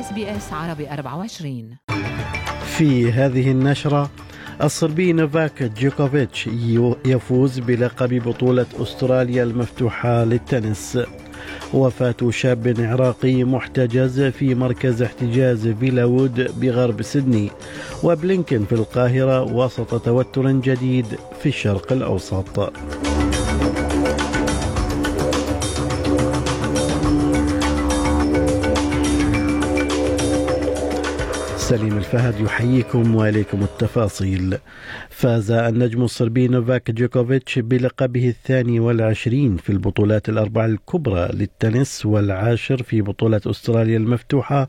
اس بي اس عربي 24 في هذه النشرة الصربي نوفاك جوكوفيتش يفوز بلقب بطولة أستراليا المفتوحة للتنس. وفاة شاب عراقي محتجز في مركز احتجاز فيلاوود بغرب سيدني. وبلينكن في القاهرة وسط توتر جديد في الشرق الأوسط. سليم الفهد يحييكم وإليكم التفاصيل. فاز النجم الصربي نوفاك جوكوفيتش بلقبه الثاني والعشرين في البطولات الأربع الكبرى للتنس والعاشر في بطولة أستراليا المفتوحة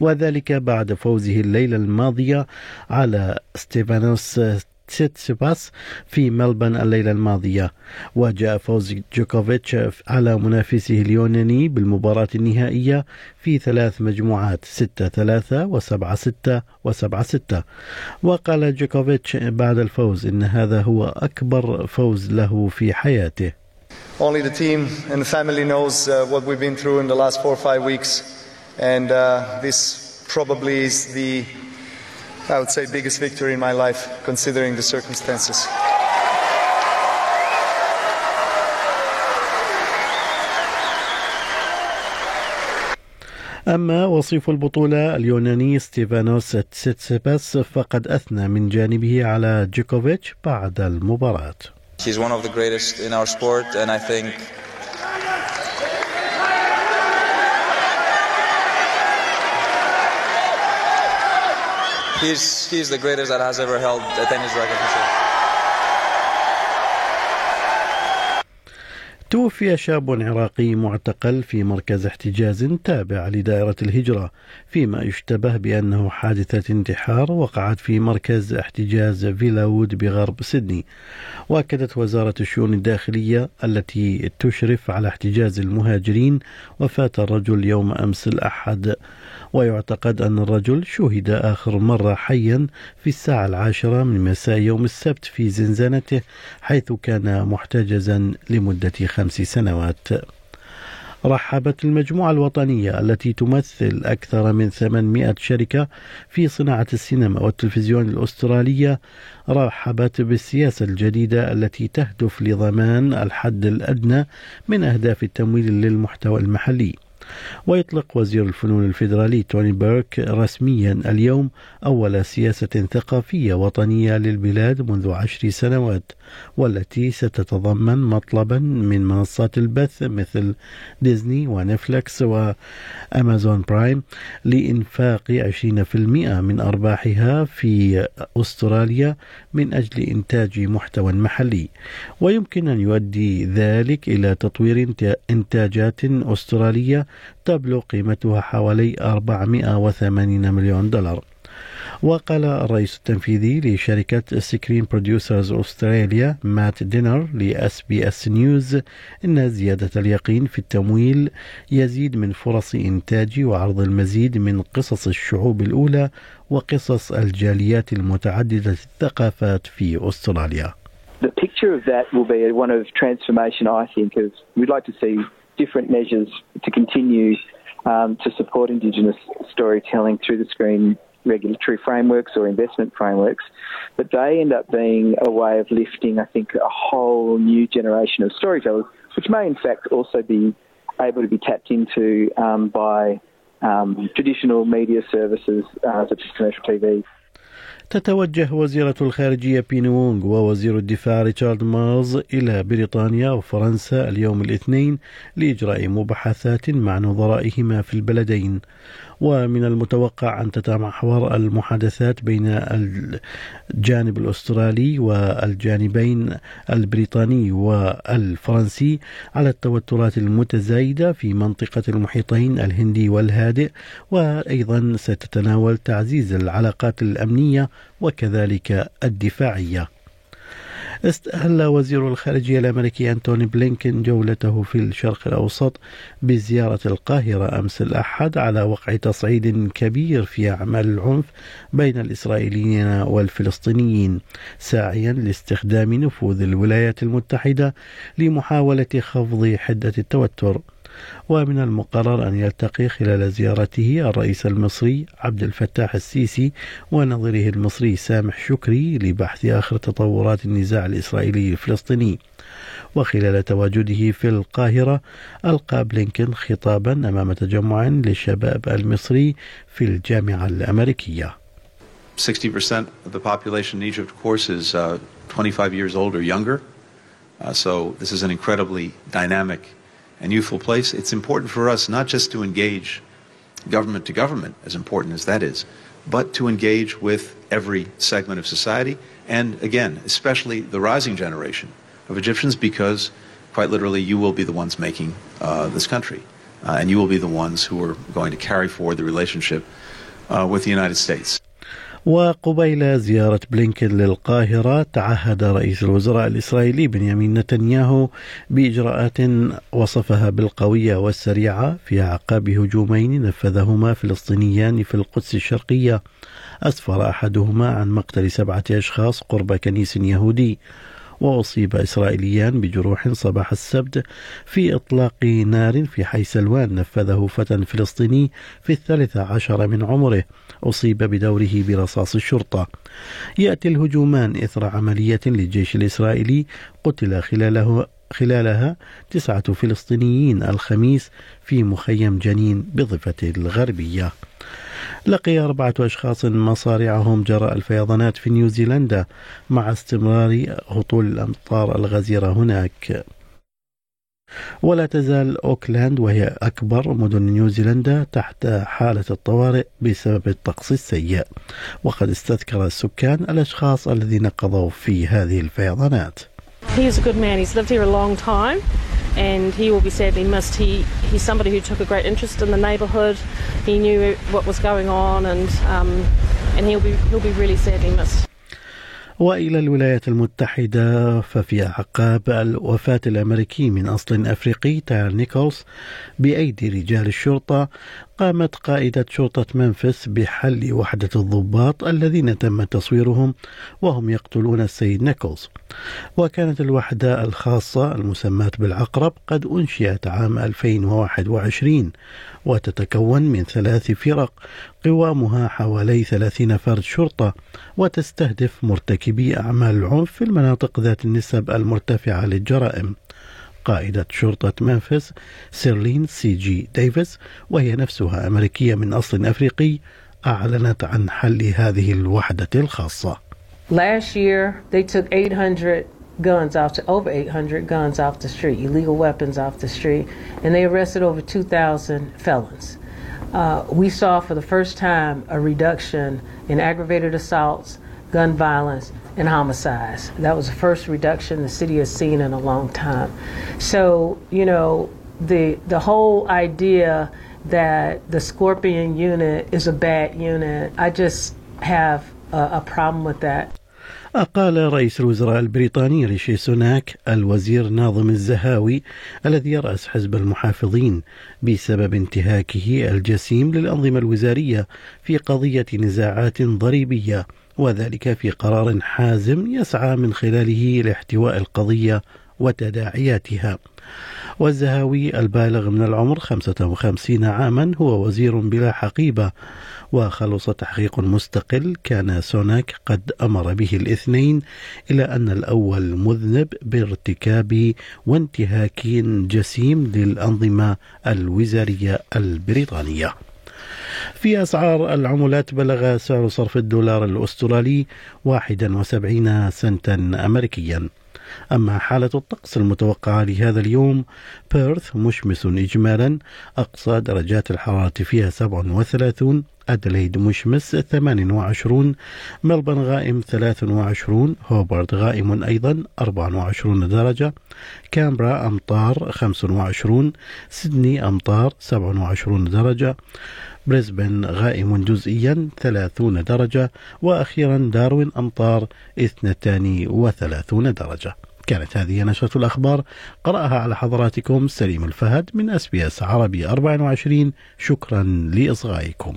وذلك بعد فوزه الليلة الماضية على ستيفانوس تسيتسيباس في ملبورن الليلة الماضية. وجاء فوز جوكوفيتش على منافسه اليوناني بالمباراة النهائية في ثلاث مجموعات 6 3 و7 6 و7 6 وقال جوكوفيتش بعد الفوز إن هذا هو أكبر فوز له في حياته. Only the team and the family knows uh, what we've been through in the last four or five weeks. And uh, this probably is the I would say, biggest victory in my life, considering the circumstances. أما وصيف البطولة اليوناني ستيفانوس تسيتسيباس فقد أثنى من جانبه على جوكوفيتش بعد المباراة. He's one of the greatest in our sport and I think he's he's the greatest that has ever held a tennis racket for sure. توفي شاب عراقي معتقل في مركز احتجاز تابع لدائرة الهجرة فيما يشتبه بأنه حادثة انتحار وقعت في مركز احتجاز فيلاوود بغرب سيدني وأكدت وزارة الشؤون الداخلية التي تشرف على احتجاز المهاجرين وفاة الرجل يوم أمس الأحد ويعتقد أن الرجل شهد آخر مرة حيا في الساعة العاشرة من مساء يوم السبت في زنزانته حيث كان محتجزا لمدة خمس سنوات. رحبت المجموعة الوطنية التي تمثل أكثر من 800 شركة في صناعة السينما والتلفزيون الأسترالية رحبت بالسياسة الجديدة التي تهدف لضمان الحد الأدنى من أهداف التمويل للمحتوى المحلي. ويطلق وزير الفنون الفيدرالي توني بيرك رسميا اليوم أول سياسة ثقافية وطنية للبلاد منذ عشر سنوات والتي ستتضمن مطلبا من منصات البث مثل ديزني ونفلكس وأمازون برايم لإنفاق 20% من أرباحها في أستراليا من أجل إنتاج محتوى محلي. ويمكن أن يؤدي ذلك إلى تطوير إنتاجات أسترالية تبلغ قيمتها حوالي 480 مليون دولار وقال الرئيس التنفيذي لشركة Screen Producers Australia مات دينر ل SBS News إن زيادة اليقين في التمويل يزيد من فرص إنتاج وعرض المزيد من قصص الشعوب الأولى وقصص الجاليات المتعددة الثقافات في أستراليا. The picture of that will be one of transformation, I think, of we'd like to see different measures to continue um, to support Indigenous storytelling through the screen regulatory frameworks or investment frameworks, but they end up being a way of lifting, I think, a whole new generation of storytellers, which may in fact also be able to be tapped into um, by um, traditional media services uh, such as commercial TV. تتوجه وزيرة الخارجية بيني وونغ ووزير الدفاع ريتشارد مارز إلى بريطانيا وفرنسا اليوم الاثنين لإجراء مباحثات مع نظرائهما في البلدين. ومن المتوقع أن تتمحور المحادثات بين الجانب الأسترالي والجانبين البريطاني والفرنسي على التوترات المتزايدة في منطقة المحيطين الهندي والهادئ وأيضا ستتناول تعزيز العلاقات الأمنية وكذلك الدفاعية. استهل وزير الخارجية الأمريكي أنتوني بلينكين جولته في الشرق الأوسط بزيارة القاهرة أمس الأحد على وقع تصعيد كبير في أعمال العنف بين الإسرائيليين والفلسطينيين ساعيا لاستخدام نفوذ الولايات المتحدة لمحاولة خفض حدة التوتر. ومن المقرر أن يلتقي خلال زيارته الرئيس المصري عبد الفتاح السيسي ونظيره المصري سامح شكري لبحث آخر تطورات النزاع الإسرائيلي الفلسطيني وخلال تواجده في القاهرة ألقى بلينكن خطابا أمام تجمع للشباب المصري في الجامعة الأمريكية 60% of the population in Egypt, of course, is uh, 25 years old or younger. Uh, so this is an incredibly dynamic and youthful place. It's important for us not just to engage government to government, as important as that is, but to engage with every segment of society, and again, especially the rising generation of Egyptians, because quite literally, you will be the ones making uh, this country, uh, and you will be the ones who are going to carry forward the relationship uh, with the United States. وقبيل زيارة بلينكن للقاهرة تعهد رئيس الوزراء الإسرائيلي بنيامين نتنياهو بإجراءات وصفها بالقوية والسريعة في أعقاب هجومين نفذهما فلسطينيان في القدس الشرقية. أسفر أحدهما عن مقتل سبعة أشخاص قرب كنيس يهودي. وأصيب إسرائيليان بجروح صباح السبت في إطلاق نار في حي سلوان نفذه فتى فلسطيني في الثالث عشر من عمره أصيب بدوره برصاص الشرطة. يأتي الهجومان إثر عملية للجيش الإسرائيلي قتل خلاله خلالها تسعة فلسطينيين الخميس في مخيم جنين بضفة الغربية. لقي أربعة أشخاص مصارعهم جراء الفيضانات في نيوزيلندا مع استمرار هطول الأمطار الغزيرة هناك. ولا تزال أوكلاند وهي أكبر مدن نيوزيلندا تحت حالة الطوارئ بسبب الطقس السيء. وقد استذكر السكان الأشخاص الذين قضوا في هذه الفيضانات. He is a good man. He's lived here a long time and he will be sadly missed. He, he's somebody who took a great interest in the neighbourhood. He knew what was going on and, um, and he'll, be, he'll be really sadly missed. والى الولايات المتحده ففي اعقاب وفاه الامريكي من اصل افريقي تاير نيكولز بأيدي رجال الشرطه قامت قائدة شرطة ممفيس بحل وحدة الضباط الذين تم تصويرهم وهم يقتلون السيد نيكولز. وكانت الوحدة الخاصة المسماة بالعقرب قد أنشئت عام 2021 وتتكون من ثلاث فرق قوامها حوالي 30 فرد شرطة وتستهدف مرتكبي أعمال العنف في المناطق ذات النسب المرتفعة للجرائم. قائدة شرطة ممفيس سيرلين سي جي ديفيس وهي نفسها أمريكية من أصل أفريقي أعلنت عن حل هذه الوحدة الخاصة. Last year they took 800 guns off to over 800 guns off the street, illegal weapons off the street, and they arrested over 2,000 felons. Uh, we saw for the first time a reduction in aggravated assaults, gun violence, and homicides. That was the first reduction the city has seen in a long time. So, you know, the the whole idea that the Scorpion unit is a bad unit, I just have a, a problem with that. أقال رئيس الوزراء البريطاني ريشي سوناك الوزير ناظم الزهاوي الذي يرأس حزب المحافظين بسبب انتهاكه الجسيم للأنظمة الوزارية في قضية نزاعات ضريبية وذلك في قرار حازم يسعى من خلاله لاحتواء القضية وتداعياتها. والزهاوي البالغ من العمر 55 عاما هو وزير بلا حقيبة وخلص تحقيق مستقل كان سوناك قد أمر به الاثنين إلى أن الأول مذنب بارتكاب وانتهاك جسيم للأنظمة الوزارية البريطانية. في أسعار العملات بلغ سعر صرف الدولار الأسترالي 71 سنتا أمريكيا. أما حالة الطقس المتوقعة لهذا اليوم بيرث مشمس إجمالا أقصى درجات الحرارة فيها 37 أدليد مشمس 28 ملبن غائم 23 هوبارد غائم أيضا 24 درجة كامبرا أمطار 25 سيدني أمطار 27 درجة. بريسبن غائم جزئيا 30 درجة وأخيرا داروين أمطار 32 درجة. كانت هذه نشرة الأخبار. قرأها على حضراتكم سليم الفهد من أس بي أس عربي 24 شكرا لإصغائكم.